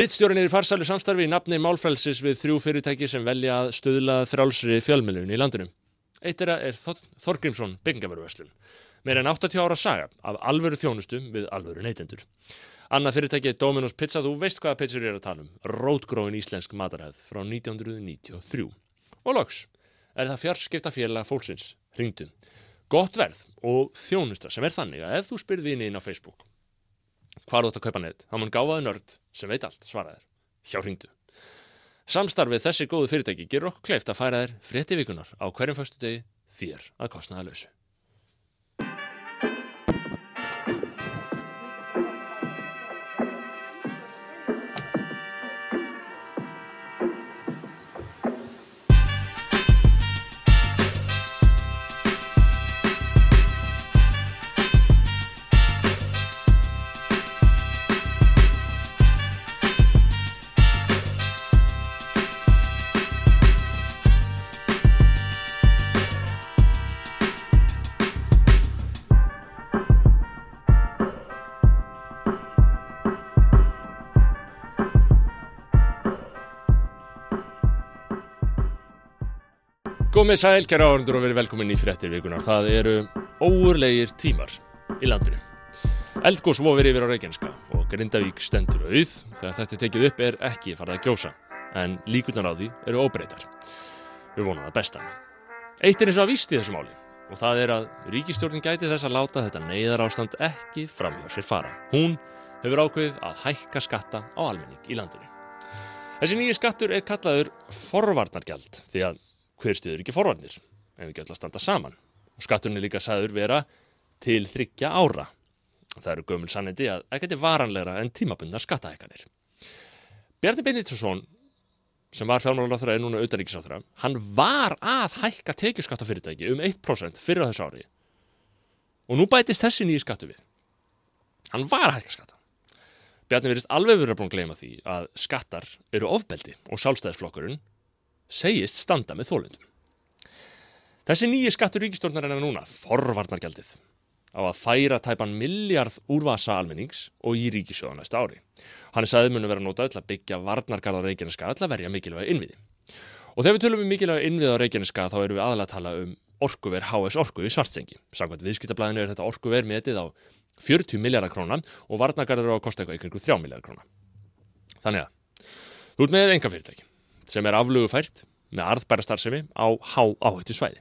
Rittstjórin er í farsælu samstarfi í nafni málfrælsis við þrjú fyrirtæki sem velja að stöðla þrálsri fjölmjölun í landinu. Eitt þeirra er Þor Þorgrímsson byggingavöruverslun. Meir en 80 ára saga af alvöru þjónustu við alvöru neytendur. Annað fyrirtæki er Dominos Pizza, þú veist hvaða pizzur ég er að tala um. Rótgróin íslensk mataræð frá 1993. Og loks er það fjarskipta félag fólksins, hringdu. Gott verð og þjónusta sem er þannig að ef þú spyrir vini inn á Facebook hvar þú ætti að kaupa neitt, þá mun gáfaði nörd sem veit allt, svaraðir, hjá hringdu. Samstarfið þessi góðu fyrirtæki gerur okkur kleift að færa þér frétti vikunar á hverjum föstu degi þér að kostnaða lausu. Gómið sæl, kæra áhundur og verið velkomin í fréttir vikunar. Það eru óurlegir tímar í landinu. Eldgós vofir yfir á Reykjanska og Grindavík stendur auð þegar þetta tekið upp er ekki farið að gjósa en líkurnar á því eru óbreytar. Við vonum það besta. Eitt er eins og að víst í þessu máli og það er að ríkistjórnin gæti þess að láta þetta neyðar ástand ekki framhjá sér fara. Hún hefur ákveðið að hækka skatta á almenning í landinu. Þessi nýji skattur er kallaður forvarnargjald því að hver stiður ekki forvarnir? Ef við öll að standa saman. Og skatturinn er líka sagður vera til þryggja ára. Það eru gömul sannindi að ekkert er varanlegra en tímabundnar skattahækkanir. Bjarni Benediktsson sem var fjármálaráþra er núna auðaríkisáþra hann var að hækka tekjuskattafyrirtæki um 1% fyrir á þessu ári. Og nú bætist þessi nýji skattu við. Hann var að hækka skatta. Bjarni verist alveg verið að búin að gleyma því að skattar eru ofbeldi og sjálfstæðisflokkurinn segist standa með þólundum. Þessi nýji skattur ríkistórnar er núna, forvarnargjaldið, á að færa tæpan miljard úrvasa almennings og í ríkisjóða næsta ári. Hann er sagðið munu vera notað til að byggja varnargarð á Reykjaneska til að verja mikilvæga innviði. Og þegar við tölum um mikilvæga innviði á Reykjaneska þá erum við aðalega að tala um orkuver HS Orku í Svartsengi. Samkvæmt viðskiptablaðinu er þetta orkuver metið á 40 miljardar króna og varnargarður á að kosta eitthvað ykkur 3 miljardar króna. Þannig að, þú ert með enga fyrirtæki sem er aflugufært með arðbæra starfsemi á há áhættu svæði.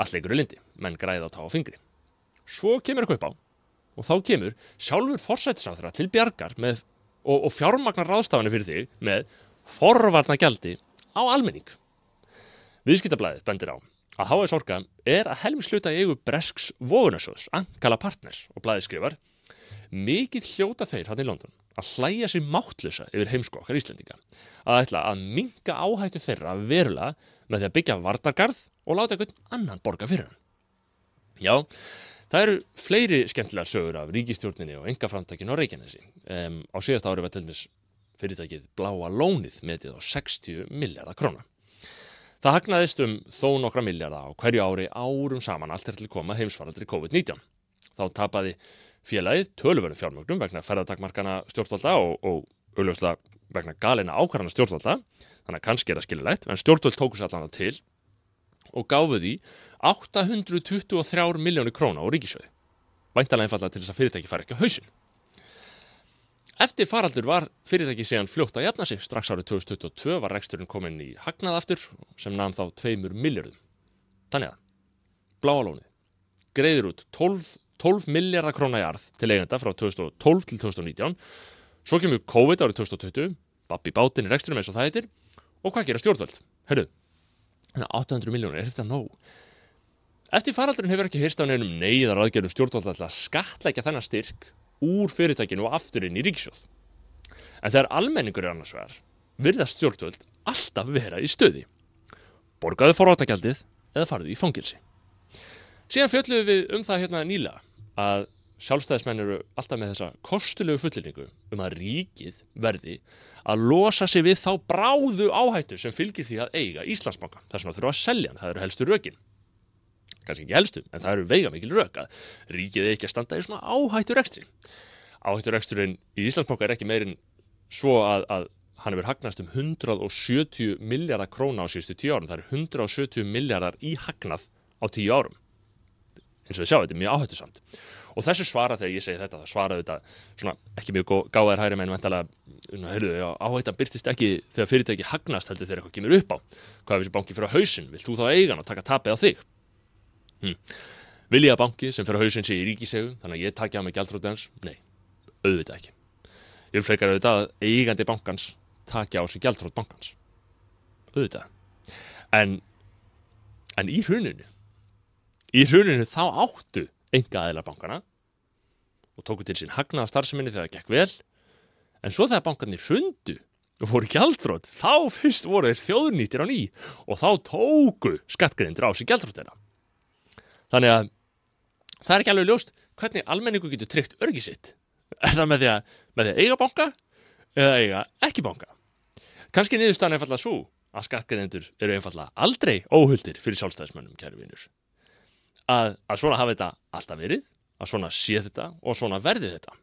Allt leikur er lindi, menn græði á tá á fingri. Svo kemur eitthvað upp á og þá kemur sjálfur forsættisáþra til bjargar með, og, og fjármagnar ráðstafanir fyrir þig með forvarna gjaldi á almenning. Viðskiptablaðið bendir á að HS Orka er að helmi sluta í eigu Bresks Vogunarsjóðs, Ankala Partners og blaðið skrifar mikið hljóta þeir hann í London að hlæja sér máttlösa yfir heimsko okkar Íslendinga að ætla að minga áhættu þeirra verulega með því að byggja varnargarð og láta einhvern annan borga fyrir hann. Já, það eru fleiri skemmtilegar sögur af ríkistjórninni og engaframtækinu á Reykjanesi. Um, á síðast ári var til dæmis fyrirtækið Bláa Lónið metið á 60 miljardar króna. Það hagnaðist um þó nokkra miljardar á hverju ári árum saman allt er til að koma heimsvaraldri COVID-19. Þá tapaði félagið tölvöru fjármögnum vegna ferðartakmarkana stjórnvalda og, og auðvitað vegna galina ákvarðana stjórnvalda. Þannig að kannski er það skililegt en stjórnvald tóku sér allan það til og gáðu því 823 miljónu króna á ríkisöði væntalega einfallega til þess að fyrirtæki fari ekki á hausin Eftir faraldur var fyrirtæki síðan fljótt að jafna sig. Strax árið 2022 var reksturinn komin í hagnað aftur sem namn þá 2 miljardum Þannig að Bláalóni greiður út 12 12 miljardar króna í arð til eigenda frá 2012 til 2019 svo kemur COVID árið 2020 babbi bátinn í reksturum eins og það heitir og hvað gera stjórnvöld? Herru, 800 miljónir, er þetta nóg? Eftir faraldurinn hefur ekki hýrst á nefnum neyðar aðgerðum stjórnvöld að skatleika þennan styrk úr fyrirtækinu og afturinn í ríkisjóð. En þegar almenningur er annars vegar, virðast stjórnvöld alltaf vera í stöði. Borgaðu forváttagjaldið eða farðu í fangilsi. Síðan fjöldluðum við um það hérna nýlega að sjálfstæðismenn eru alltaf með þessa kostulegu fullirningu um að ríkið verði að losa sig við þá bráðu áhættu sem fylgir því að eiga Íslandsbanka. Það sem það þurfa að selja hann, það eru helstu rökin. Kanski ekki helstu, en það eru veiga mikil rök að ríkið er ekki að standa í svona áhættu rekstri. Áhættu reksturinn í Íslandsbanka er ekki meirinn svo að, að hann hefur hagnast um 170 miljardar króna á síðustu tíu árum. Það er 170 miljardar í hagnað á tíu árum. Eins og þið sjáu, þetta er mjög áhættu samt. Og þessu svara þegar ég segi þetta, það svara þetta svona ekki mjög gáðar hægri menn vantala, já, áhættan byrtist ekki þegar fyrirtæki hagnast heldur þegar eitthvað kemur upp á. Hvað er þessi banki fyrir hausin? Vilt þú þá eigan og taka tapið á þig? Hm. Vil ég að banki sem fyrir hausin sé í ríkisegu, þannig að ég takja á mig gældrótans? Nei, auðvitað ekki. Ég vil frekar auðvitað að eigandi bankans takja á sig gældrót bankans. Auðvitað. En, en í hruninu, í hruninu þá áttu enga aðeila bankana og tóku til sín hagna af starfseminni þegar það gekk vel. En svo þegar bankarnir fundu og fóru gjaldrótt þá fyrst voru þeir þjóðnýttir á ný og þá tóku skattgreðindur á sig gjaldrótt þeirra. Þannig að það er ekki alveg ljóst hvernig almenningu getur tryggt örgi sitt. Er það með því að, með því að eiga banka eða eiga ekki banka? Kannski niðurstaðan er einfallega svo að skattgreðindur eru einfallega aldrei óhuldir fyrir sjálfstæðismönnum kæru vinnur að, að svona hafa þetta alltaf verið, að svona sé þetta og svona verði þetta.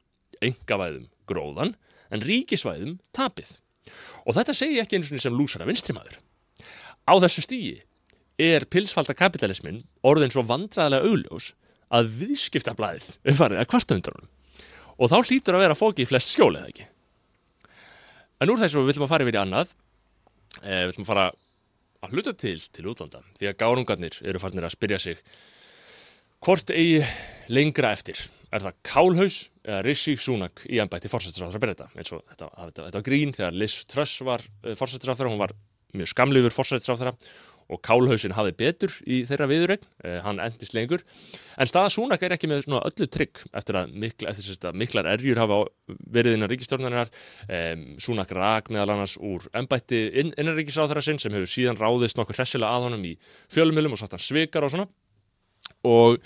Engavæðum gróðan en ríkisvæðum tapið. Og þetta segi ekki eins og sem lúsara vinstrimaður. Á þessu stígi er pilsfalda kapitalismin orðin svo vandræðilega augljós að viðskiptablaðið er farið að kvarta undan hún. Og þá hlýtur að vera fóki í flest skjólið, eða ekki? En úr þessu viljum að fara yfir í annað, eh, viljum að fara að hluta til til útlanda, því að gárungarnir eru farnir að spyrja sig Hvort eigi lengra eftir? Er það Kálhaus eða Rishi Sunak í ennbætti byrja þetta? Eins og þetta, þetta, þetta var grín þegar Liz Truss var eh, fórsættisráður, hún var mjög skamlifur fórsættisráður og Kálhausin hafi betur í þeirra viðurregn, uh, hann endist lengur. En staða Sunak er ekki með öllu trygg eftir að, mikla, eftir að miklar erjur hafa verið innan ríkistjórnarinnar. Um, Sunak rak meðal annars úr ennbætti inn, innan ríkisráður sem hefur síðan ráðist nokkur hressilega að honum í fjölumilum og satt hann svikar og svona og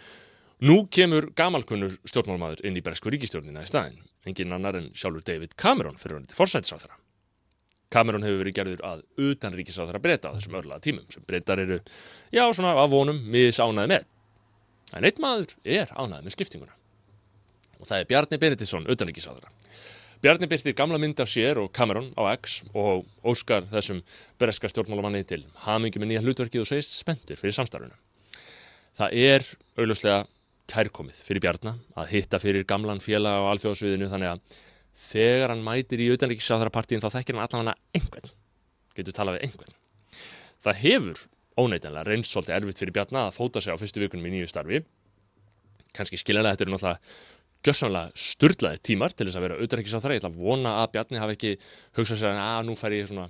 nú kemur gamalkunnur stjórnmálmaður inn í Bresku ríkistjórnina í staðin, engin annar en sjálfur David Cameron fyrir hann til forsætisráþara. Cameron hefur verið gerður að utan ríkisáþara breyta á þessum örlaða tímum sem breytar eru, já svona af vonum mis ánaði með. En eitt maður er ánaði með skiptinguna og það er Bjarni Benediktsson, utanríkisáþara. Bjarni byrtir gamla mynd af sér og Cameron á X og óskar þessum breska stjórnmálamanni til hamingi með nýja hlutverkið og segist spendur fyrir samstarfuna það er auðvuslega kærkomið fyrir Bjarnar að hitta fyrir gamlan félag á alþjóðsviðinu þannig að þegar hann mætir í auðanríkisáðarapartíin þá þekkir hann allavega einhvern, getur talað við einhvern. Það hefur óneitanlega reynst svolítið erfitt fyrir Bjarnar að fóta sig á fyrstu vikunum í nýju starfi. Kanski skiljanlega þetta eru náttúrulega gjössanlega sturdlaði tímar til þess að vera auðanríkisáðara. Ég ætla að vona að Bjarni hafi ekki hugsað sér að nú fær ég svona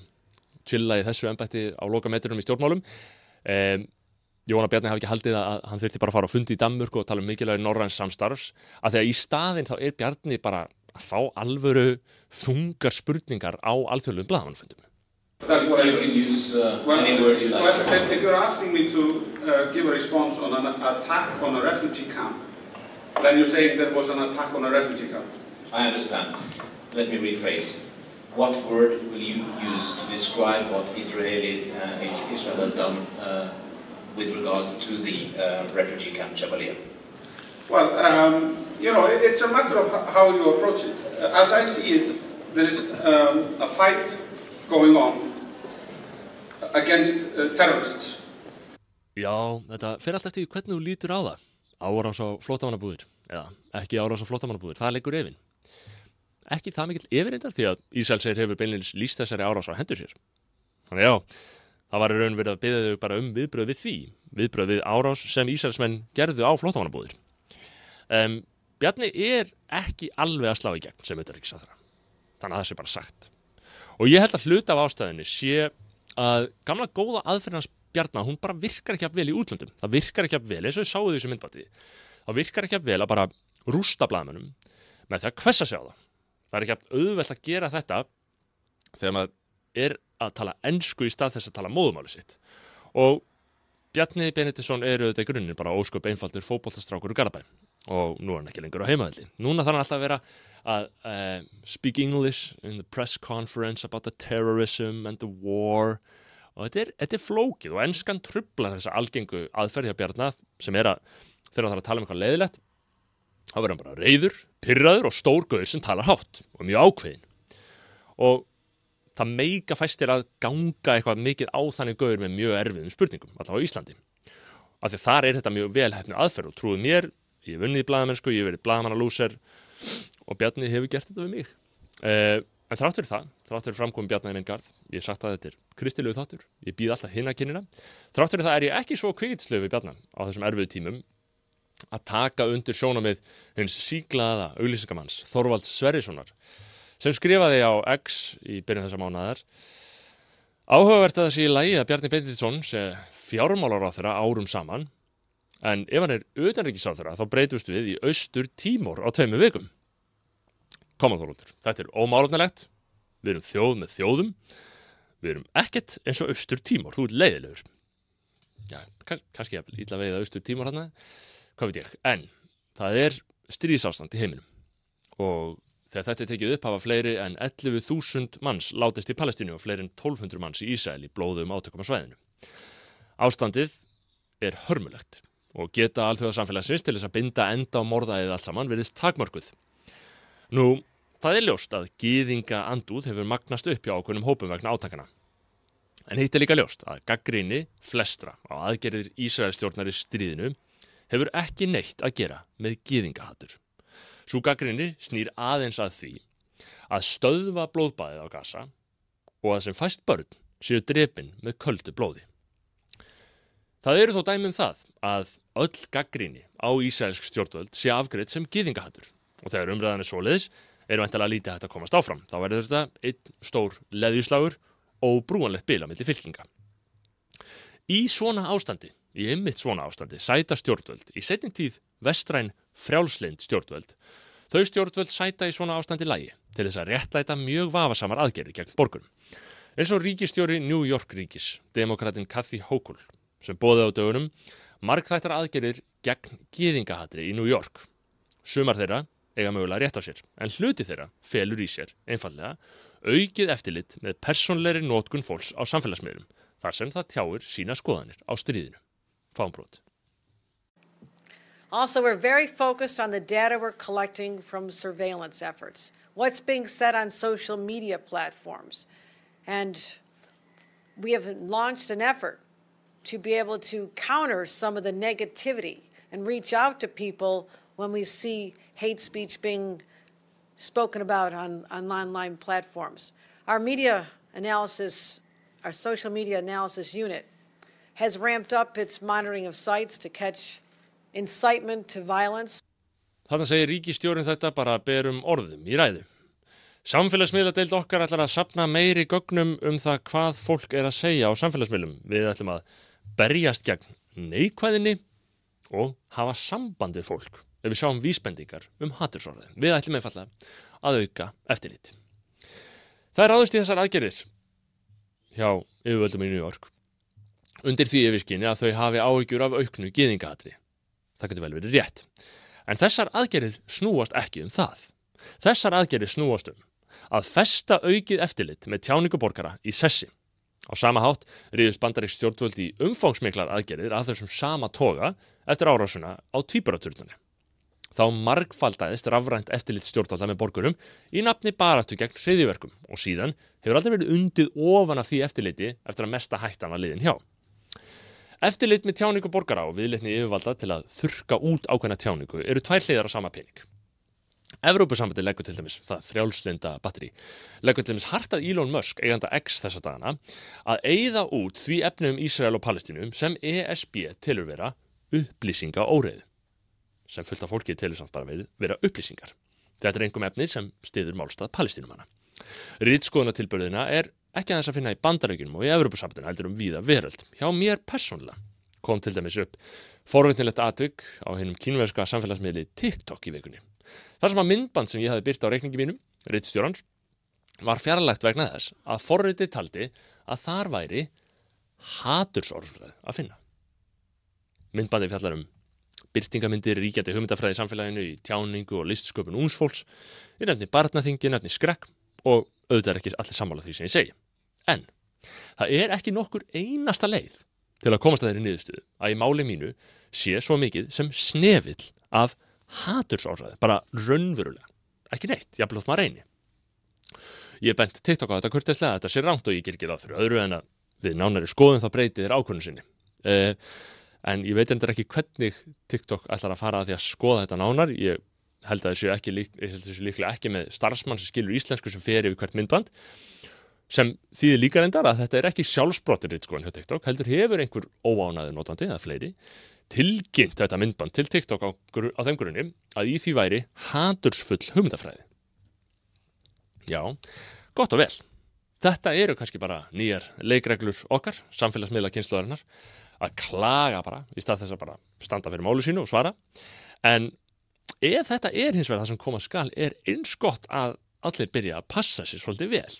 chillaði þessu ennbætti á lokametrinum í stjórnmálum. Um, Jóna Bjarni hafi ekki haldið að hann þurfti bara að fara á fundi í Danmurku og tala um mikilvægi norræns samstarfs að þegar í staðin þá er Bjarni bara að fá alvöru þungar spurningar á alþjóðlum blaðmannfundum. That's what you can use uh, well, any word you like. Well, if you're asking me to uh, give a response on an attack on a refugee camp, then you're saying there was an attack on a refugee camp. I understand. Let me rephrase. What word will you use to describe what Israeli, uh, Israel has done uh, with regard to the uh, refugee camp Jabalia? Well, um, you know, it, it's a matter of how you approach it. As I see it, there is um, a fight going on against uh, terrorists. Já, þetta fyrir allt eftir hvernig þú lítur á það. Árás á flótamannabúðir, eða ekki árás á flótamannabúðir, það leggur efinn. Ekki það mikill efirindar því að Ísælsir hefur beinleins líst þessari árás á hendur sér. Þannig já, það var raun verið að byggja þau bara um viðbröð við því, viðbröð við árás sem Ísraelsmenn gerðu á flótamannabúðir. Um, Bjarni er ekki alveg að slá í gegn sem auðvitaðrikssáþra, þannig að það sé bara sagt. Og ég held að hluta af ástæðinni sé að gamla góða aðferðinans Bjarni, hún bara virkar ekki að vel í útlöndum, það virkar ekki að vel, eins og ég sáðu þessu myndbati, það virkar ekki að vel að bara rústa blæðmennum með því að hvessa sig á það. Það er ekki að auðvelt að gera þetta þegar maður er að tala ennsku í stað þess að tala móðumáli sitt. Og Bjarni Benediktsson eru þetta í grunninn bara ósköp einfaldur fókbóltastrákur úr Garabæn og nú er hann ekki lengur á heimaðalli núna þarf hann alltaf að vera að uh, speak English in the press conference about the terrorism and the war. Og þetta er, þetta er flókið og ennskan trublar þessa algengu aðferði á Bjarni sem er að þegar hann þarf að tala um eitthvað leiðilegt þá verður hann bara reyður, pyrraður og stórgöður sem talar hátt og mjög ákveðin og það meika fæstir að ganga eitthvað mikið á þannig gauður með mjög erfiðum spurningum, allavega á Íslandi. Af því þar er þetta mjög velhæfni aðferð og trúið mér, ég hef vunnið í blaðamennsku ég hef verið blaðamannalúser og Bjarni hefur gert þetta við mig. Uh, en þrátt fyrir það, þrátt fyrir framkominn Bjarni í minn garð, ég hef sagt að þetta er kristilegu þáttur, ég býð alltaf hinn að kynina þrátt fyrir það er ég ekki svo kvikitslegu við Bjarni á þessum erfiðu tímum að taka undir sjónamið hins síklaða auglýsingamanns Þorvald Sverrissonar sem skrifaði á X í byrjun þessa mánadar Áhugavert að það sé í lægi að Bjarni Benditsson sé fjármálar á þeirra árum saman en ef hann er þeirra þá breytust við í austur tímor á tveimu vikum. Koma Þorvaldur, þetta er ómálefnilegt, við erum þjóð með þjóðum, við erum ekkert eins og austur tímor, þú ert leiðilegur. Já, kann, kannski ég vil ítla veið að austur tímor hann, hvað veit ég, en það er stríðsástand í heiminum. Og Þegar þetta er tekið upp hafa fleiri en 11.000 manns látist í Palestínu og fleiri en 1200 manns í Ísæl í blóðum átökum á svæðinu. Ástandið er hörmulegt og geta alþjóðarsamfélagsins til þess að binda enda á morðaðið allt saman verðist takmörkuð. Nú, það er ljóst að gýðinga andúð hefur magnast upp hjá okkunum hópum vegna átakana. En hitt er líka ljóst að gaggríni flestra á aðgerðir Ísraelstjórnar í stríðinu hefur ekki neitt að gera með gýðingahattur. Svo gaggrinni snýr aðeins að því að stöðva blóðbæðið á gasa og að sem fæst börn séu drepin með köldu blóði. Það eru þó dæmum það að öll gaggrinni á Ísælsk stjórnvöld sé afgreitt sem gýðingahattur og þegar umræðan er svoleiðis eru vantilega lítið hægt að komast áfram. Þá verður þetta einn stór leðjuslagur og brúanlegt bila millir fylkinga. Í svona ástandi, í ymmit svona ástandi, sæta stjórnvöld í setjum tíð vestræn frjálslind stjórnvöld. Þau stjórnvöld sæta í svona ástandi lægi til þess að réttlæta mjög vafasamar aðgerri gegn borgunum. Eins og ríkistjóri New York ríkis, demokratin Kathy Hochul, sem bóði á dögunum, markþættar aðgerir gegn gýðingahatri í New York. Sumar þeirra eiga mögulega rétt á sér, en hluti þeirra felur í sér, einfallega, aukið eftirlit með personleiri nótkun fólks á samfélagsmiðlum, þar sem það tjáir sína skoðanir á stríðinu. Fámbrót. Also, we're very focused on the data we're collecting from surveillance efforts, what's being said on social media platforms. And we have launched an effort to be able to counter some of the negativity and reach out to people when we see hate speech being spoken about on, on online platforms. Our media analysis, our social media analysis unit, has ramped up its monitoring of sites to catch. Þannig segir ríkistjórin þetta bara berum orðum í ræðu. Samfélagsmiðladeild okkar ætlar að sapna meiri gögnum um það hvað fólk er að segja á samfélagsmiðlum. Við ætlum að berjast gegn neikvæðinni og hafa samband við fólk ef við sjáum vísbendingar um hattursorðið. Við ætlum einfalla að auka eftirlit. Það er áðust í þessar aðgerir hjá yfirvöldum í New York undir því yfirskinni að þau hafi áhyggjur af auknu gýðingahatri. Það getur vel verið rétt. En þessar aðgerir snúast ekki um það. Þessar aðgerir snúast um að festa aukið eftirlit með tjáninguborgara í sessi. Á sama hátt riðust bandarík stjórnvöld í umfangsmiklar aðgerir að þessum sama toga eftir árásuna á týpuraturtunni. Þá margfaldæðist rafrænt eftirlit stjórnvalda með borgurum í nafni baratu gegn hriðiverkum og síðan hefur aldrei verið undið ofan af því eftirliti eftir að mesta hættan var liðin hjá. Eftirlit með tjáningu borgara og viðlitni yfirvalda til að þurka út ákveðna tjáningu eru tvær hliðar á sama pening. Evrópusambandi leggur til dæmis, það frjálslinda batteri, leggur til dæmis hartað Elon Musk, eiganda X þessa dagana, að eigða út því efnum Ísrael og Palestínum sem ESB tilur vera upplýsinga óreið, sem fullt af fólki tilur samt bara vera upplýsingar. Þetta er einhverjum efni sem stiður málstað Palestínumanna. Rýtskoðunatilbörðina er ekki aðeins að finna í bandarækjunum og í Evropasambundinu heldur um víða veröld. Hjá mér persónulega kom til dæmis upp forveitinlegt atvik á hennum kínverska samfélagsmiðli TikTok í vikunni. Það sem að myndband sem ég hafi byrt á reikningi mínum, Rittstjórans, var fjarlægt vegna þess að forveitið taldi að þar væri hatursorðfræð að finna. Myndbandi fjallar um byrtingamindir ríkjandi hugmyndafræði samfélaginu í tjáningu og listsköpun únsfólks, í nefni barnaþingi, nefni skrekk og auðvitað er ekki allir sammála því sem ég segi. En það er ekki nokkur einasta leið til að komast að þeirri niðurstuðu að í máli mínu sé svo mikið sem snefill af hatursorðaði, bara raunverulega, ekki neitt, ég blótt maður reyni. Ég bent TikTok á þetta kurtislega, þetta sé rámt og ég ger ekki það fyrir öðru en að við nánari skoðum það breytið er ákvörðun sinni. Uh, en ég veit endur ekki hvernig TikTok ætlar að fara að því að skoða þetta nánar. Ég held að þessu líklega ekki með starfsmann sem skilur íslensku sem fer yfir hvert myndband sem þýðir líka reyndar að þetta er ekki sjálfsbrottir sko, hjá TikTok, heldur hefur einhver óánaði notandi eða fleiri tilkynnt þetta myndband til TikTok á, á þeim grunni að í því væri hatursfull hugmyndafræði. Já, gott og vel. Þetta eru kannski bara nýjar leikreglur okkar, samfélagsmiðla kynnslóðarinnar, að klaga bara í stað þess að bara standa fyrir málu sínu og svara. En ef þetta er hins vegar það sem koma skal, er eins gott að allir byrja að passa sér svolítið vel.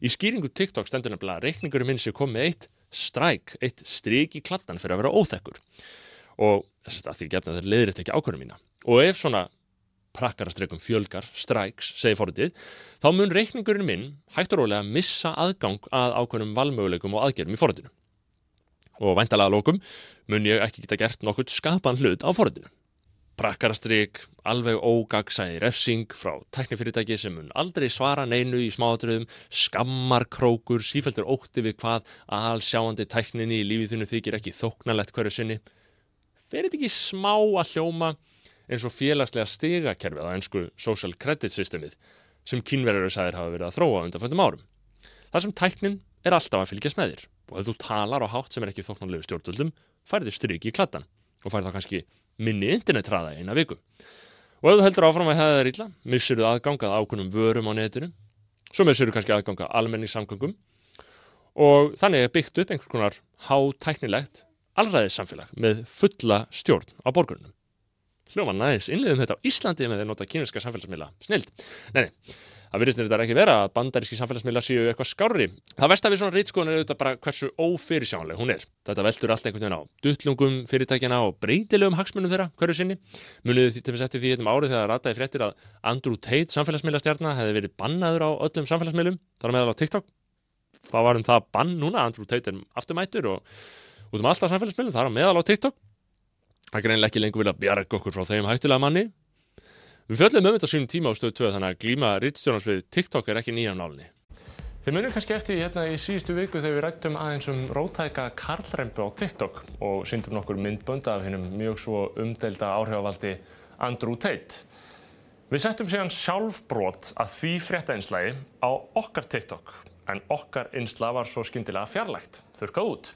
Í skýringu TikTok stendur nefnilega að reikningurum minn sé komið eitt stræk, eitt stryk í klattan fyrir að vera óþekkur og þess að því gefna þeir leiðir þetta ekki ákvörðum mína og ef svona prakkarastreikum fjölgar, stræks, segi fórhundið, þá mun reikningurinn minn hægt og rólega missa aðgang að ákveðnum valmöguleikum og aðgerðum í fórhundinu. Og væntalega lókum mun ég ekki geta gert nokkurt skapan hlut á fórhundinu. Prakkarastreik, alveg ógagsæði refsing frá teknifyrirtæki sem mun aldrei svara neinu í smáatröðum, skammarkrókur, sífæltur ótti við hvað allsjáandi tekninni í lífið þunni þykir ekki þóknalett hverju sinni. Fer þetta ekki smá að hljóma eins og félagslega stigakerfið á ennsku social credit systemið sem kynverðar sæðir hafa verið að þróa undan fjöndum árum. Það sem tæknin er alltaf að fylgjast með þér og ef þú talar á hátt sem er ekki þóknarlegu stjórnvöldum færður stryki í klattan og færð þá kannski minni internettraða eina viku. Og ef þú heldur áfram að hefða þér illa, missir þú aðgangað ákunum vörum á netinu, svo missir þú kannski aðgangað almenningssamgangum og þannig er byggt upp einhvers konar hátæknilegt alræðissamfélag með fulla stjórn á borgurnum hljóma næðis, innliðum þetta á Íslandi með því að nota kynverska samfélagsmiðla, snild nei, nei, það virðist þetta ekki vera að bandaríski samfélagsmiðla séu eitthvað skári það verst að við svona reytskoðun er auðvitað bara hversu ófyrirsjánleg hún er, þetta veldur allt einhvern veginn á duttlungum fyrirtækjana og breytilegum hagsmunum þeirra, hverju sinni. Muniðu til þess eftir því einnum árið þegar það rataði fréttir að Andrew Tate samfélagsmiðlastjarnar hefði verið bannaður á öllum samfélagsmiðlum þar meðal á TikTok. Það var um það bann núna, Andrew Tate er afturmættur og út um alltaf samfélagsmiðlum, það er meðal á TikTok. Það er greinlega ekki lengur vilja bjarga okkur frá þeim hættulega manni. Við fjöldum um þetta sínum tíma á stöðu 2 þannig að glíma rittstjónarsvið TikTok er ekki nýjan nálni. Þið munum kannski eftir hérna í síðustu viku þegar við rættum aðeins um rótæka karlrempu á TikTok og syndum nokkur myndbönd af hennum mjög svo umdelda áhrifavaldi Andrew Tate. Við settum síðan sjálfbrot að því frétta einslægi á okkar TikTok en okkar einsla var svo skyndilega fjarlægt, þurkað út.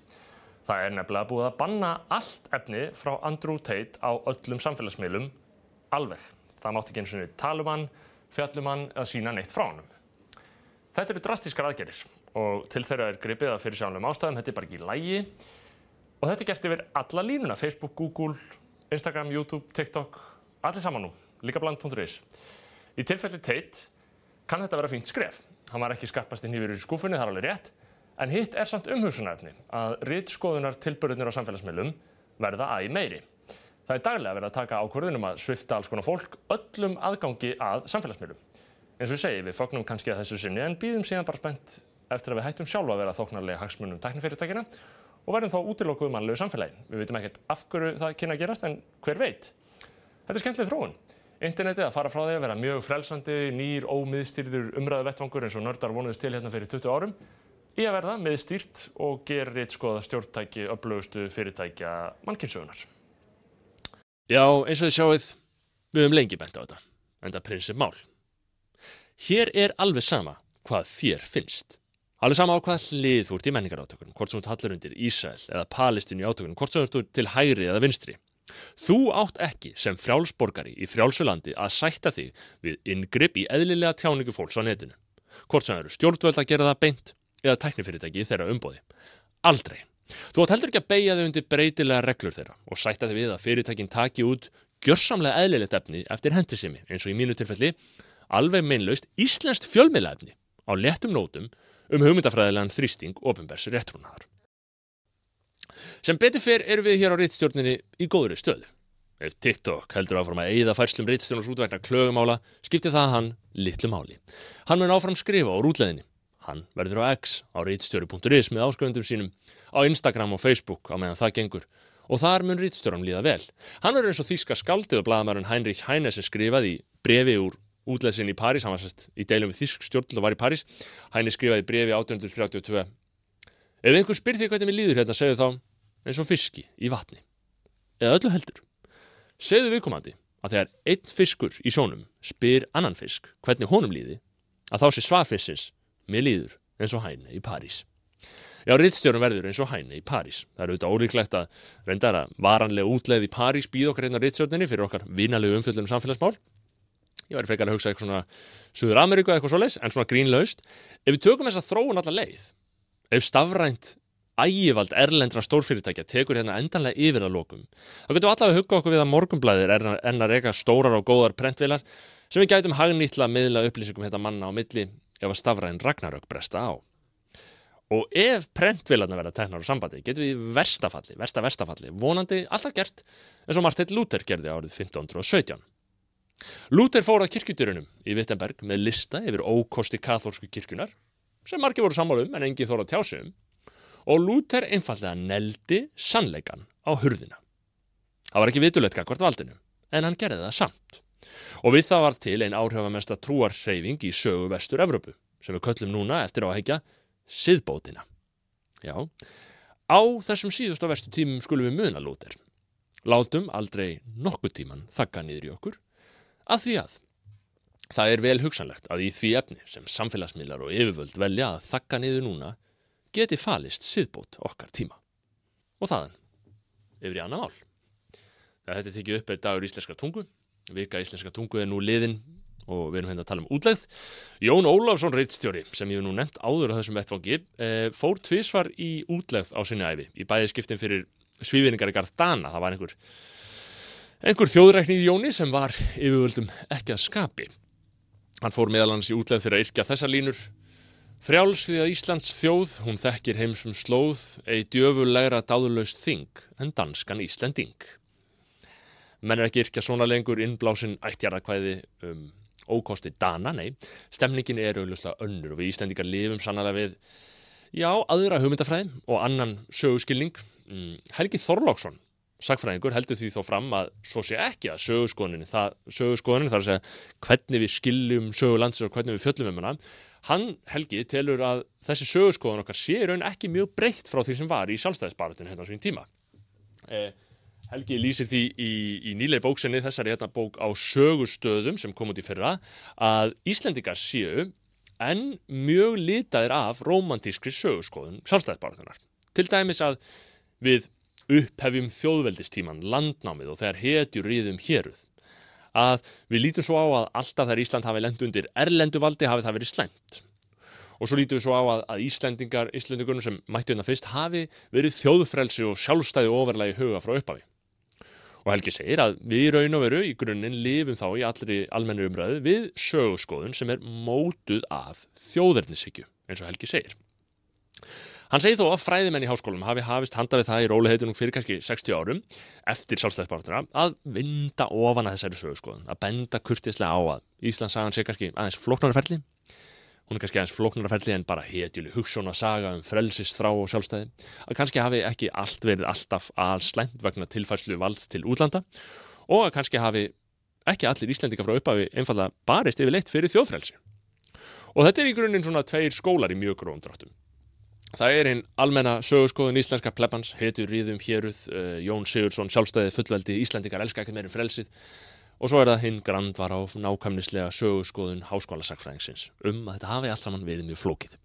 Það er nefnilega búið að banna allt efni frá Andrew Tate á öllum samfélagsmiðlum alveg. Það mátti ekki eins og tala um hann, fjallum hann eða sína neitt frá hann. Þetta eru drastískar aðgerir og til þeirra er gripið að fyrir sjálfum ástæðum, þetta er bara ekki lægi og þetta er gert yfir alla línuna, Facebook, Google, Instagram, YouTube, TikTok, allir saman nú, líka bland.is. Í tilfelli Tate kann þetta vera fínt skref. Hann var ekki skarpast inn yfir í skúfunni, það er alveg rétt, En hitt er samt umhugsunarefni að rittskoðunar tilbörðunir á samfélagsmiðlum verða æg meiri. Það er daglega verið að taka ákvörðunum að svifta alls konar fólk öllum aðgangi að samfélagsmiðlum. En svo ég segi, við fognum kannski að þessu sinni en býðum síðan bara spennt eftir að við hættum sjálfa að vera þóknarlega hagsmunum teknifyrirtækina og verðum þá útilokkuð mannlegu samfélagi. Við veitum ekkert af hverju það kynna að gerast en hver veit. Þetta er skemmtileg þróun. Internetið að fara frá því að vera mjög frelsandi, nýr, ómiðstýrður umræðu vettvangur eins og nördar vonuðist til hérna fyrir 20 árum í að verða meðstýrt og gerir skoða stjórntæki upplögustu fyrirtækja mannkynnsugunar. Já, eins og þið sjáuð, við höfum lengi bent á þetta, en það prinsip mál. Hér er alveg sama hvað þér finnst. Alveg sama á hvað hlið þú ert í menningarátökunum, hvort sem þú tallar undir Ísæl eða Palestínu í átökunum, hvort sem þú ert til hægri eða vinstri. Þú átt ekki sem frjálsborgari í frjálsulandi að sætta þig við ingripp í eðlilega tjáningu fólks á netinu. Hvort sem eru stjórnvöld að gera það beint eða tæknifyrirtæki þeirra umbóði. Aldrei. Þú átt heldur ekki að beigja þau undir breytilega reglur þeirra og sætta þau við að fyrirtækin taki út gjörsamlega eðlilegt efni eftir hendisimi eins og í mínu tilfelli alveg meinlaust íslenskt fjölmiðla efni á léttum nótum um hugmyndafræðilegan þrýsting ofinbærs réttrúnaðar. Sem betur fyrr eru við hér á reittstjórninni í góðri stöðu. Ef TikTok heldur áfram að eigða færslum reittstjórnars útvækna klögumála skiptir það hann litlu máli. Hann mun áfram skrifa á rútleðinni Hann verður á X á rítstjóri.is með ásköndum sínum, á Instagram og Facebook á meðan það gengur. Og þar mun rítstjóram líða vel. Hann verður eins og þýska skaldið og bladamærin Heinrich Heine sem skrifaði brefi úr útleðsinn í París, hann var sérst í deilum við Þísk stjórn og var í París, hæni skrifaði brefi 1832 Ef einhver spyr því hvernig mér líður hérna, segðu þá eins og fiski í vatni. Eða öllu heldur. Segðu viðkomandi að þegar einn fiskur í sjónum spyr annan fisk hvernig honum líði að þá sé svarfissins mér líður eins og hæni í París Já, rittstjórun verður eins og hæni í París. Það er auðvitað ólíklegt að reyndar að varanlega útleið í París býð okkar hérna rittstjórninni fyrir okkar vinalegu umfjöldunum samfélagsmál. Ég væri frekar að hugsa eitthvað svona Suður Ameríku eitthvað svo leis, en svona grínlaust. Ef við tökum þessa þróun alla leið, ef stafrænt ægivald erlendra stórfyrirtækja tekur hérna endanlega yfir að lokum, þá getum við allavega hugga okkur við að morgumblæðir enn að reyka stórar og góðar prentvilar sem við gætum hagnýtla miðla upplýsingum hérna manna á milli ef að stafræn ragnarök bresta á. Og ef prentvilarna verða teknar á sambandi, getum við verstafalli, versta verstafalli, vonandi alltaf gert eins og Martin Luther gerði árið 1517. Luther fór að kirkjutyrunum í Wittenberg með lista yfir ókosti kathólsku kirkjunar, sem margir voru sammálum en engi þóra tjásum, og Luther einfallega neldi sannleikan á hurðina. Það var ekki vitulegt hvort valdinu, en hann gerði það samt. Og við það var til einn áhrifamesta trúarhreyfing í sögu vestur Evrópu, sem við köllum núna eftir á að hekja siðbótina. Já, á þessum síðust á vestu tímum skulum við muna lúter. Látum aldrei nokkuð tíman þakka niður í okkur, að því að það er vel hugsanlegt að í því efni sem samfélagsmiðlar og yfirvöld velja að þakka niður núna geti falist siðbót okkar tíma. Og þaðan, yfir í annað. Það hætti tekið upp er dagur íslenska tungu, vika íslenska tungu er nú liðin og við erum hérna að tala um útlegð. Jón Ólafsson Rittstjóri, sem ég hef nú nefnt áður á þessum vettfangi, eh, fór tvísvar í útlegð á sinni æfi, í bæði skiptin fyrir svífinningar í Gardana, það var einhver, einhver þjóðræknið í Jóni sem var yfirvöldum ekki að skapi. Hann fór meðal hans í útlegð fyrir að yrkja þessa línur, Frjáls við að Íslands þjóð, hún þekkir heimsum slóð, ei djöfulegra dáðurlaust þing en danskan Íslending. Menn er ekki yrkja svona lengur innblásin ættjarðakvæði um ókosti dana, nei, stemningin er auðvitað önnur og við Íslendingar lifum sannlega við, já, aðra hugmyndafræðin og annan söguskilning. Mm, Helgi Þorlóksson, sagfræðingur, heldur því þó fram að svo sé ekki að söguskoðunin, það, söguskoðunin þar að segja hvernig við skiljum sögulandsir og hvernig við fjöllum um hana, hann, Helgi, telur að þessi söguskoðun okkar sé raun ekki mjög breytt frá því sem var í sjálfstæðisbaratun hérna á svon tíma. Eh, Helgi lýsir því í, í nýlega bóksenni þessari hérna bók á sögustöðum sem kom út í fyrra að Íslendingar séu en mjög litaðir af romantískri söguskoðun sjálfstæðisbaratunar. Til dæmis að við upphefjum þjóðveldistíman, landnámið og þegar hetjur ríðum héruð. Að við lítum svo á að alltaf þegar Ísland hafi lendt undir erlenduvaldi hafi það verið slæmt. Og svo lítum við svo á að, að Íslendingar, Íslendingunum sem mættu hérna fyrst hafi verið þjóðfrelsi og sjálfstæði ofurlegi huga frá upphafi. Og Helgi segir að við í raun og veru í grunninn lifum þá í allri almennu umræðu við sögurskoðun sem er mótuð af þjóðernishyggju, eins og Helgi segir. Hann segir þó að fræðimenn í háskólum hafi hafist handa við það í róliheitunum fyrir kannski 60 árum eftir sjálfstæðisbartuna að vinda ofan að þessari sögurskoðun, að benda kurtislega á að Íslandsagan sé kannski aðeins floknarferli hún er kannski aðeins flóknarferðli en bara hetjuli hugssjóna saga um frelsist þrá og sjálfstæði. Að kannski hafi ekki allt verið alltaf alls slæmt vegna tilfærslu vald til útlanda og að kannski hafi ekki allir Íslendingar frá upphafi einfalda barist yfir leitt fyrir þjóðfrelsi. Og þetta er í grunninn svona tveir skólar í mjög gróðum dráttum. Það er einn almenna sögurskoðun íslenska pleppans, hetur Ríðum Héruð, uh, Jón Sigurdsson, sjálfstæði fullveldi, Íslendingar elska ekki meirinn frelsið og svo er það hinn grandvar á nákvæmnislega sögurskoðun háskólasakfræðingsins um að þetta hafi allt saman verið mjög flókið.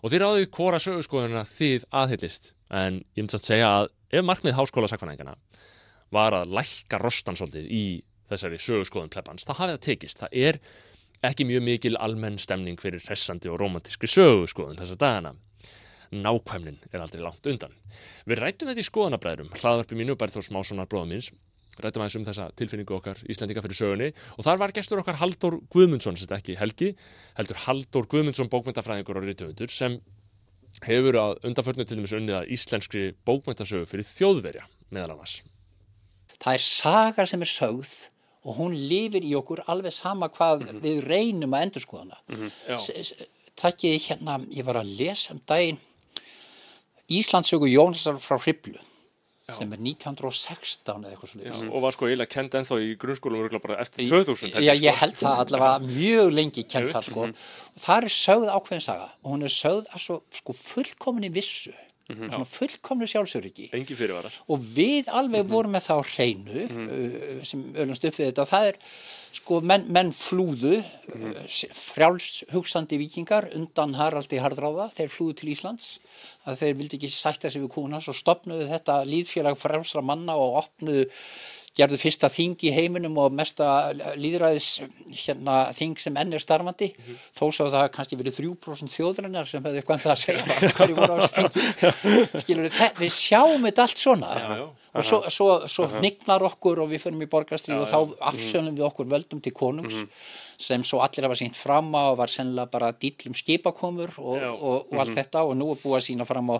Og þið ráðu hvora sögurskoðuna þið aðhyllist en ég myndi að segja að ef markmið háskólasakfræðingana var að lækka rostan svolítið í þessari sögurskoðun pleppans, þá hafi það tekist. Það er ekki mjög mikil almenn stemning fyrir hressandi og romantískri sögurskoðun þessa dagana nákvæmnin er aldrei langt undan. Við rættum þetta í skoðanabræðurum, hlaðvarpi mínu bæri þó smásónar bróðum minns, rættum aðeins um þessa tilfinningu okkar Íslandinga fyrir sögunni og þar var gestur okkar Haldur Guðmundsson, sem þetta ekki Helgi, heldur Haldur Guðmundsson bókmyndafræðingur og rítumundur sem hefur að undanförnu til dæmis unnið að íslenskri bókmyndasögu fyrir þjóðverja meðal annars. Það er saga sem er sögð og hún lifir í okkur alveg sama hvað mm -hmm. við reynum að endur skoðana. Mm -hmm. Takk ég hérna, ég var að lesa um daginn Íslandsögu Jónsson frá Hriblu sem er 1916 eða eitthvað Já, svolítið og var sko eiginlega kend ennþá í grunnskólum eftir 2000 held Já, ég, sko. held það allavega mjög lengi kent það sko. og það er sögð ákveðin saga og hún er sögð að svo sko, fullkominni vissu Mhm. svona fullkomnu sjálfsöryggi. Og við alveg Mhm. vorum með það á hreinu uh, sem ölumst upp við þetta. Og það er sko menn, menn flúðu Mhm. uh, frjáls hugsandi vikingar undan Haraldi Hardráða þeir flúðu til Íslands. Að þeir vildi ekki sætta sig við kúnas og stopnuðu þetta líðfélag frjálsra manna og opnuðu gerðu fyrsta þing í heiminum og mesta líðræðis hérna, þing sem enn er starfandi. Mhm. þó svo það kannski verið 3% þjóðurinnar sem hefði eitthvað um það að segja hverju voru á þessu þingi. Við, við sjáum þetta allt svona. Já, já. og svo, svo, svo hnignar okkur og við fyrir í borgarstríð og þá afsönum við okkur völdum til konungs sem svo allir hafa sínt fram á og var sennilega bara dýllum skipakomur og, og, og allt þetta. Og nú er búið að sína fram á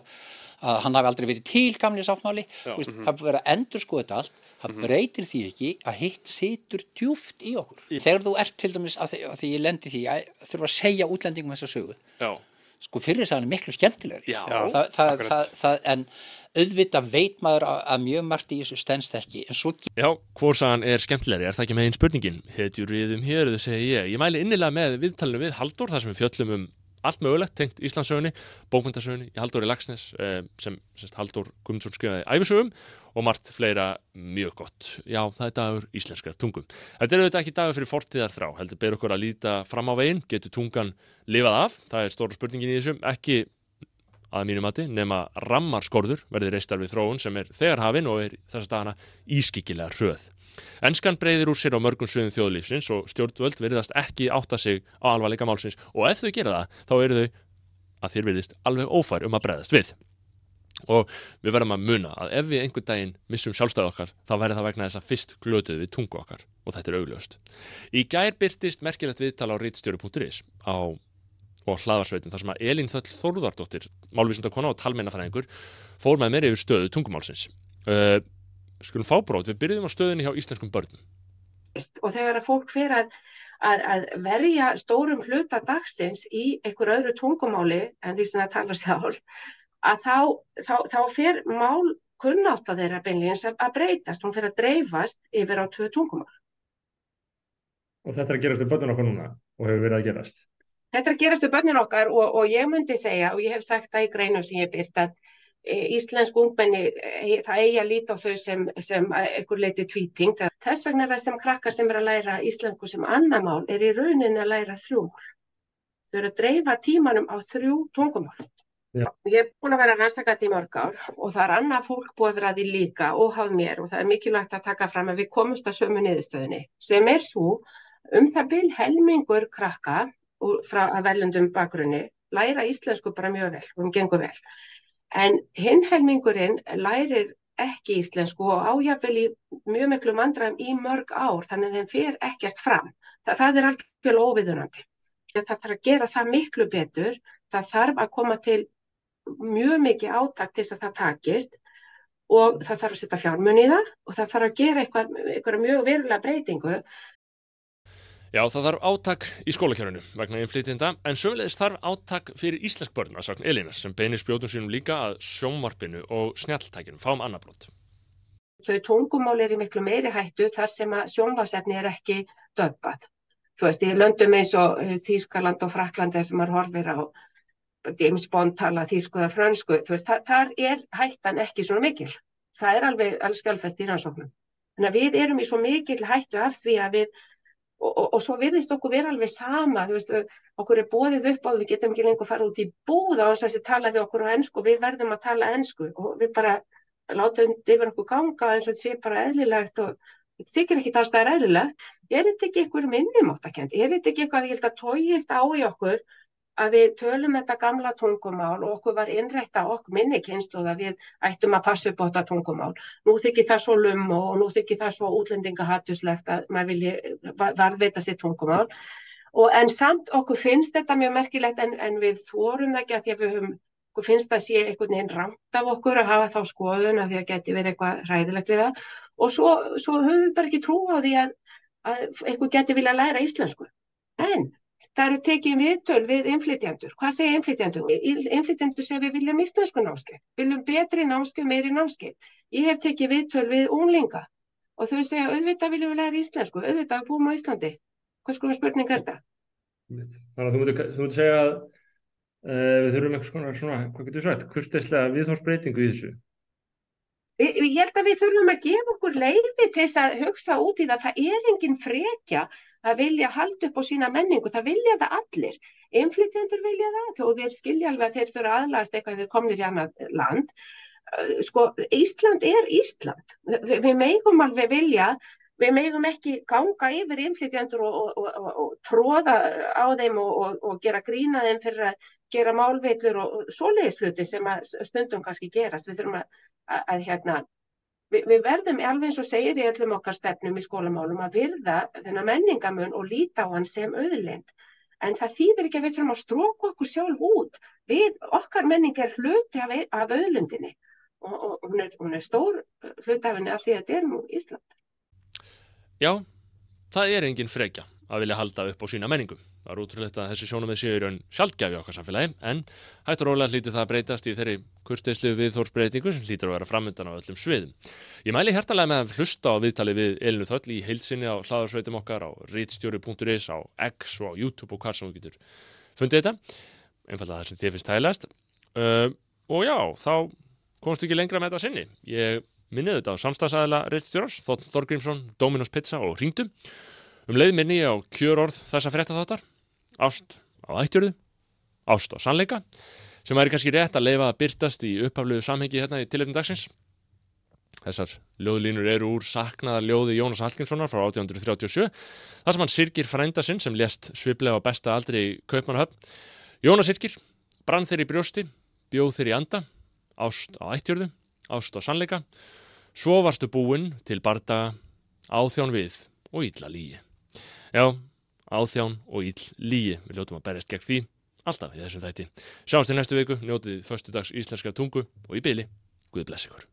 að hann hafi aldrei verið til gamli sáttmáli. Veist, það er búið að vera að endur sko þetta allt. Það breytir því ekki að hitt situr djúft í okkur. Þegar þú ert til dæmis að því, að því ég lendi því að þurfa að segja útlendingum þessa sögu. Já, sko fyrir þess að hann er miklu skemmtilegri. Já, það, það, það, það, en auðvitað veit maður að, að mjög margt í þessu stendst ekki en svo Já, hvorsagan er skemmtilegri, er það ekki megin spurningin? Hetjur riðum hér, þau segi ég. Ég mæli innilega með viðtalinu við Halldór, þar sem við fjöllum um allt mögulegt tengt Íslandsögunni, bókmyndasögunni, í Halldóri Lagsnes, eh, sem sérst, Halldór Guðmundsson skrifaði æfisögum og margt fleira mjög gott. Já, það er dagur íslenskar tungum. Þetta er auðvitað ekki dagur fyrir fortíðar þrá, heldur ber okkur að líta fram á veginn, getur tungan lifað af, það er stóra spurningin í þessum, ekki að mínu mati, nema rammarskorður verði reistar við þróun sem er þegar hafin og er þess að dagana ískikilega hröð. Enskan breyðir úr sér á mörgum sviðum þjóðlífsins og stjórnvöld virðast ekki átta sig á alvarleika málsins og ef þau gera það, þá eru þau að þér virðist alveg ófær um að breyðast við. Og við verðum að muna að ef við einhvern daginn missum sjálfstæð okkar, þá verður það vegna þess að fyrst glötuð við tungu okkar og þetta er augljóst. Í gær byrtist merkilegt viðtal á rítstjóri.is á og hlaðarsveitum þar sem að Elín Þöll Þórðardóttir, málvísindakona og talmennafræðingur, fór með mér yfir stöðu tungumálsins. Uh, skulum fá brót, við byrjuðum á stöðunni hjá íslenskum börnum. og þegar að fólk fyrir að, að, að verja stórum hluta dagsins í einhver öðru tungumáli en því sem það talar sjálf að þá, þá, þá fer mál kunnátt að þeirra beinlegins að, að breytast, hún fer að dreifast yfir á tvö tungumál. Og þetta er að gerast við börnun okkar núna og hefur verið að gerast. Þetta er að gerast við börnin okkar og, og ég myndi segja og ég hef sagt það í greinum sem ég byrt að e, íslensk ungmenni, e, það eigi að líta á þau sem, sem einhver leiti tvíting. Þess vegna er það sem krakkar sem er að læra íslensku sem annar mál er í rauninni að læra þrjú mál. Þau eru að dreifa tímanum á þrjú tungumál. Já. Ég er búin að vera rannsakað í mörg ár og það er annað fólk búið að vera að því líka og hafð mér og það er mikilvægt að taka fram að við komumst að sömu niðurstöðinni sem er svo um það vil helmingur krakka frá að verðlundum bakgrunni læra íslensku bara mjög vel, hún gengur vel. En hinn helmingurinn lærir ekki íslensku og ájafvel í mjög miklu vandræðum í mörg ár, þannig að þeim fer ekkert fram. Það, það er algjörlega óviðunandi. Það þarf að gera það miklu betur, það þarf að koma til mjög mikið átak til þess að það takist og það þarf að setja fjármunni í það og það þarf að gera eitthvað, eitthvað mjög verulega breytingu Já, það þarf átak í skólakjörunu vegna innflytjenda, en sömulegis þarf átak fyrir íslensk börn að sagn Elínar sem beinir spjótum sínum líka að sjónvarpinu og snjalltækinu, fáum annabrót. þau tungumál er í miklu meiri hættu þar sem að sjónvarsefni er ekki döbbað. Þú veist, í löndum eins og Þýskaland og Fraklandi sem maður horfir á James Bond tala þýsku eða frönsku, þú veist, þar, er hættan ekki svona mikil. Það er alveg alls skjálfest í rannsóknum. Þannig að við erum í svo mikil hættu af því að við Og, og, og svo virðist okkur vera alveg sama, þú veist, okkur er bóðið upp á, við getum ekki lengur fara út í búða og þess að tala við okkur á ennsku, við verðum að tala ennsku og við bara látum yfir okkur ganga eins og þetta sé bara eðlilegt og þykir ekki það að það er eðlilegt. Er þetta ekki einhver minnumáttakend? Er þetta ekki eitthvað að tójist á í okkur að við tölum þetta gamla tungumál og okkur var innrætt að okkur minni kynslu að við ættum að passa upp á þetta tungumál. Nú þykir það svo lum og nú þykir það svo útlendingahattuslegt að maður vilji varðveita sitt tungumál. Og en samt okkur finnst þetta mjög merkilegt en, en við þórum það ekki að því að við höfum, okkur finnst það sé einhvern veginn rámt af okkur að hafa þá skoðun að því að geti verið eitthvað hræðilegt við það. Og svo, svo höfum við bara ekki trú á því að, að einhver geti vilja læra íslensku. En Það eru tekið viðtöl við innflytjandur. Hvað segja innflytjandur? Innflytjandur segja við viljum íslensku námskeið, viljum betri námskeið, meiri námskeið. Ég hef tekið viðtöl við unglinga og þau segja auðvitað viljum við læra íslensku, auðvitað búum á Íslandi. Hvað skoðum spurning er þetta? Þannig að þú myndir, þú myndir segja að uh, við þurfum eitthvað svona, hvað getur við sagt, kurteislega viðhórsbreytingu í þessu. Ég, ég held að við þurfum að gefa okkur leiði til þess að hugsa út í það. Það er engin frekja að vilja halda upp á sína menningu. Það vilja það allir. Inflytjendur vilja það. Þó þeir skilja alveg að þeir þurfa aðlast eitthvað þeir komnir í annað land. Sko, Ísland er Ísland. Vi, við megum alveg vilja, við megum ekki ganga yfir inflytjendur og, og, og, og tróða á þeim og gera grína þeim fyrir að gera málveillur og svoleiðisluti sem stundum kannski gerast. Við þurfum að að, að hérna, við, við verðum alveg eins og segir í öllum okkar stefnum í skólamálum að virða þennan menningamun og líta á hann sem auðlind. En það þýðir ekki að við þurfum að stróka okkur sjálf út. Við, okkar menning er hluti af, af auðlindinni og, og, og hún, er, hún er stór hlutafinni af því að þetta er nú Ísland. Já, það er engin frekja að vilja halda upp á sína menningu. Það er útrúlegt að þessi sjónum með séu í raun sjálfgjafi okkar samfélagi, en hættur ólega hlýtu það að breytast í þeirri kurteislu viðþórsbreytingu sem hlýtur að vera framöndan á öllum sviðum. Ég mæli hértalega með að hlusta á viðtali við Elinu Þöll í heilsinni á hlaðarsveitum okkar á reitstjóri.is, á X og á YouTube og hvað sem þú getur fundið þetta. Einfallega það sem þið finnst hæglegast. Uh, og já, þá komstu ekki lengra með þetta sinni. Ég minniði þetta á samstagsæðila. Um leið minni á kjörorð þessa frétta þáttar, ást á ættjörðu, ást á sannleika, sem væri kannski rétt að leifa að byrtast í upphafluðu samhengi hérna í tilöfnum dagsins. Þessar ljóðlínur eru úr saknaða ljóði Jónas Hallgrímssonar frá 1837, þar sem hann sirkir frænda sinn sem lést sviplega á besta aldri í Kaupmannahöfn. Jónas sirkir, brann þeir í brjósti, bjóð þeir í anda, ást á ættjörðu, ást á sannleika, svo varstu búinn til bardaga, áþjón við og ítla lígi. Já, áþján og íll líi. Við ljótum að berjast gegn því alltaf í þessum þætti. Sjáumst í næstu viku, njótið förstu dags íslenska tungu og í byli. Guð bless ykkur.